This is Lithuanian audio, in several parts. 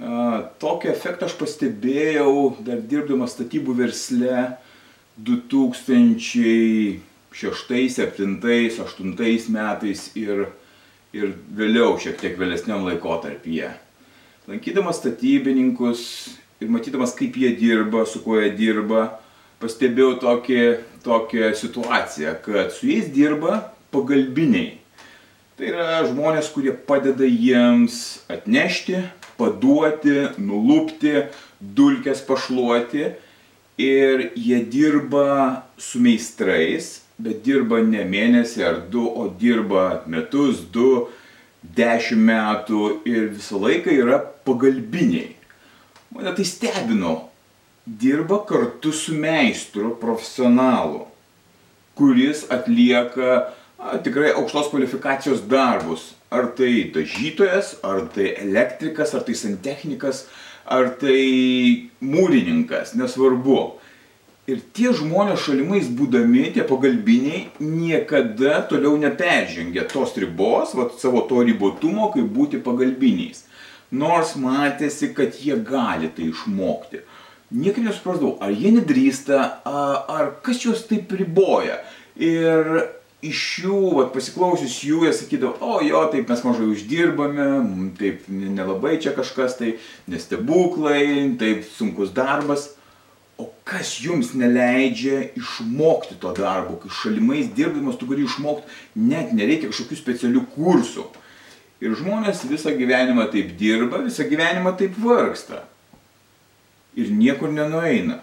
Tokį efektą aš pastebėjau dar dirbdamas statybų versle 2006, 2007, 2008 metais ir, ir vėliau, šiek tiek vėlesniam laikotarpyje. Lankydamas statybininkus ir matydamas, kaip jie dirba, su kuo jie dirba, pastebėjau tokį, tokią situaciją, kad su jais dirba pagalbiniai. Tai yra žmonės, kurie padeda jiems atnešti, paduoti, nulupti, dulkes pašluoti. Ir jie dirba su meistrais, bet dirba ne mėnesį ar du, o dirba metus, du, dešimt metų ir visą laiką yra pagalbiniai. Mane tai stebino. Dirba kartu su meistru, profesionalu, kuris atlieka a, tikrai aukštos kvalifikacijos darbus. Ar tai dažytojas, ar tai elektrikas, ar tai santechnikas, ar tai mūrininkas, nesvarbu. Ir tie žmonės šalimais būdami, tie pagalbiniai, niekada toliau neperžengia tos ribos, va, savo to ribotumo, kaip būti pagalbiniais. Nors matėsi, kad jie gali tai išmokti. Niekaip nesuprasdavau, ar jie nedrįsta, ar kas juos taip riboja. Ir iš jų, vat, pasiklausius jų, jie sakydavo, o jo, taip mes mažai uždirbame, taip nelabai čia kažkas, tai nestebuklai, taip sunkus darbas. O kas jums neleidžia išmokti to darbo, kai šalimais dirbdamas tu gali išmokti, net nereikia kažkokių specialių kursų. Ir žmonės visą gyvenimą taip dirba, visą gyvenimą taip vargsta. Ir niekur nenueina.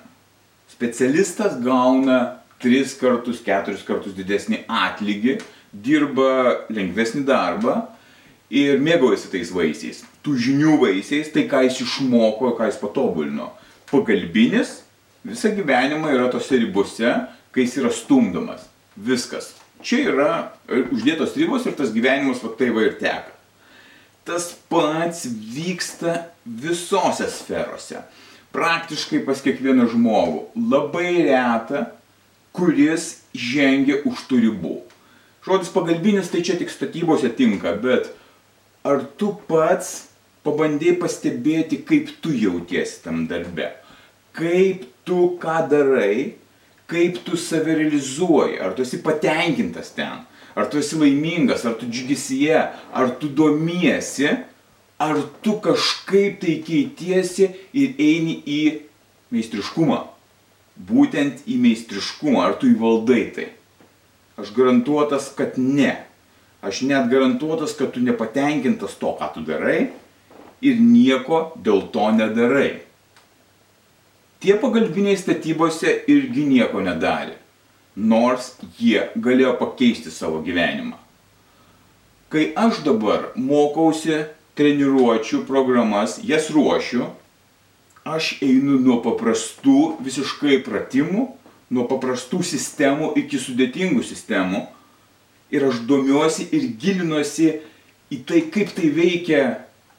Specialistas gauna tris kartus, keturis kartus didesnį atlygį, dirba lengvesnį darbą ir mėgaujasi tais vaisiais. Tų žinių vaisiais, tai ką jis išmoko, ką jis patobulino. Pagalbinis visą gyvenimą yra tose ribose, kai jis yra stumdomas. Viskas. Čia yra uždėtos ribos ir tas gyvenimas va tai va ir teka. Tas pats vyksta visose sferose. Praktiškai pas kiekvieną žmogų. Labai reta, kuris žengia už tų ribų. Žodis pagalbinis tai čia tik statybose tinka, bet ar tu pats pabandėjai pastebėti, kaip tu jautiesi tam darbe? Kaip tu ką darai, kaip tu save realizuoji, ar tu esi patenkintas ten, ar tu esi laimingas, ar tu džiugisyje, ar tu domiesi, ar tu kažkaip tai keitiesi ir eini į meistriškumą būtent į meistriškumą, ar tu įvaldai tai. Aš garantuotas, kad ne. Aš net garantuotas, kad tu nepatenkintas to, ką tu darai ir nieko dėl to nedarai. Tie pagalbiniai statybose irgi nieko nedarė, nors jie galėjo pakeisti savo gyvenimą. Kai aš dabar mokausi treniruočių programas, jas ruošiu, aš einu nuo paprastų visiškai pratimų, nuo paprastų sistemų iki sudėtingų sistemų ir aš domiuosi ir gilinuosi į tai, kaip tai veikia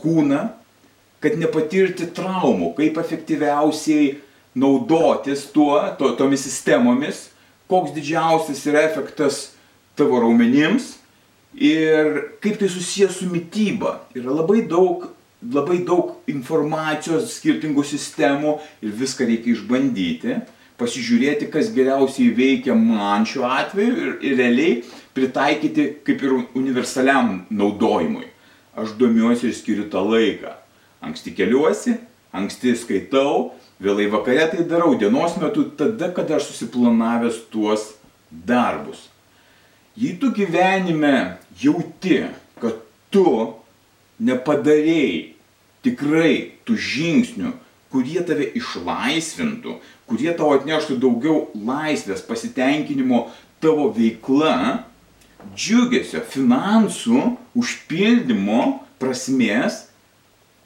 kūną, kad nepatirti traumų, kaip efektyviausiai naudotis tuo, to, tomis sistemomis, koks didžiausias yra efektas tavo raumenims ir kaip tai susijęs su mytyba. Yra labai daug labai daug informacijos, skirtingų sistemų ir viską reikia išbandyti, pasižiūrėti, kas geriausiai veikia man šiuo atveju ir, ir realiai pritaikyti kaip ir universaliam naudojimui. Aš domiuosi ir skiriu tą laiką. Anksti keliuosi, anksti skaitau, vėlai vakare tai darau, dienos metu tada, kada aš susiplanavęs tuos darbus. Jei tu gyvenime jauti, kad tu nepadarėjai tikrai tų žingsnių, kurie tave išlaisvintų, kurie tau atneštų daugiau laisvės, pasitenkinimo tavo veikla, džiugesio, finansų, užpildymo, prasmės,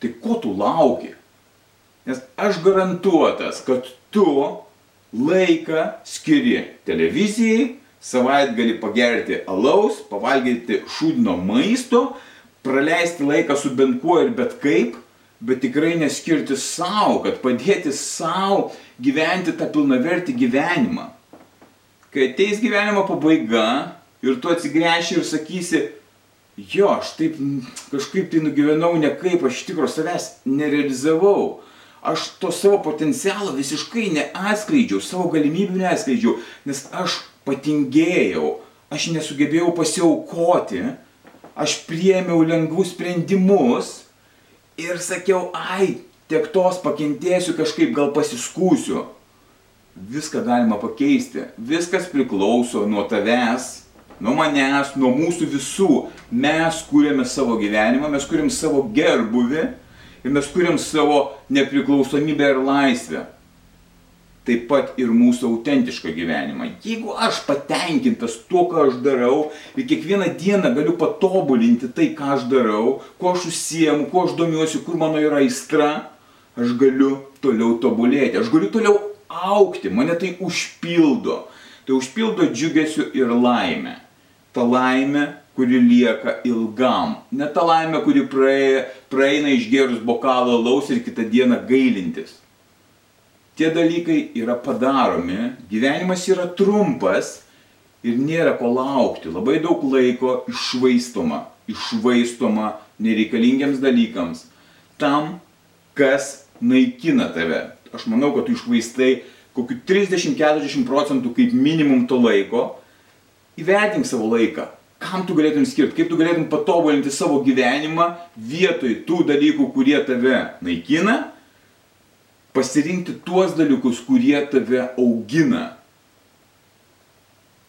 tai ko tu lauki? Nes aš garantuotas, kad tu laiką skiri televizijai, savaitgalį pagerti alaus, pavalgyti šūdino maisto, praleisti laiką su bent kuo ir bet kaip, bet tikrai neskirti savo, kad padėti savo gyventi tą pilnavertį gyvenimą. Kai ateis gyvenimo pabaiga ir tu atsigręši ir sakysi, jo, aš taip kažkaip tai nugyvenau ne kaip, aš tikrųjų savęs nerealizavau. Aš to savo potencialo visiškai neatskleidžiau, savo galimybių neatskleidžiau, nes aš patingėjau, aš nesugebėjau pasiaukoti, aš priemiau lengvus sprendimus ir sakiau, ai, tiek tos pakentėsiu kažkaip, gal pasiskūsiu. Viską galima pakeisti, viskas priklauso nuo tavęs, nuo manęs, nuo mūsų visų. Mes kūrėme savo gyvenimą, mes kūrėm savo gerbuvį ir mes kūrėm savo nepriklausomybę ir laisvę taip pat ir mūsų autentišką gyvenimą. Jeigu aš patenkintas tuo, ką aš darau ir kiekvieną dieną galiu patobulinti tai, ką aš darau, kuo aš užsiemu, kuo aš domiuosi, kur mano yra aistra, aš galiu toliau tobulėti, aš galiu toliau aukti, mane tai užpildo. Tai užpildo džiugesiu ir laimę. Ta laimė, kuri lieka ilgam. Ne ta laimė, kuri praeina išgerus bokalą laus ir kitą dieną gailintis tie dalykai yra padaromi, gyvenimas yra trumpas ir nėra ko laukti. Labai daug laiko išvaistoma, išvaistoma nereikalingiams dalykams, tam, kas naikina tave. Aš manau, kad tu išvaistai kokiu 30-40 procentų kaip minimum to laiko. Įvertink savo laiką. Kam tu galėtum skirti, kaip tu galėtum patobulinti savo gyvenimą vietoj tų dalykų, kurie tave naikina pasirinkti tuos dalykus, kurie tave augina.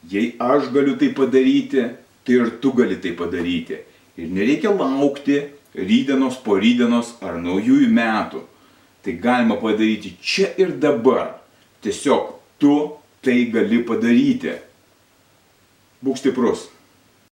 Jei aš galiu tai padaryti, tai ir tu gali tai padaryti. Ir nereikia laukti rydienos, porydienos ar naujųjų metų. Tai galima padaryti čia ir dabar. Tiesiog tu tai gali padaryti. Būk stiprus.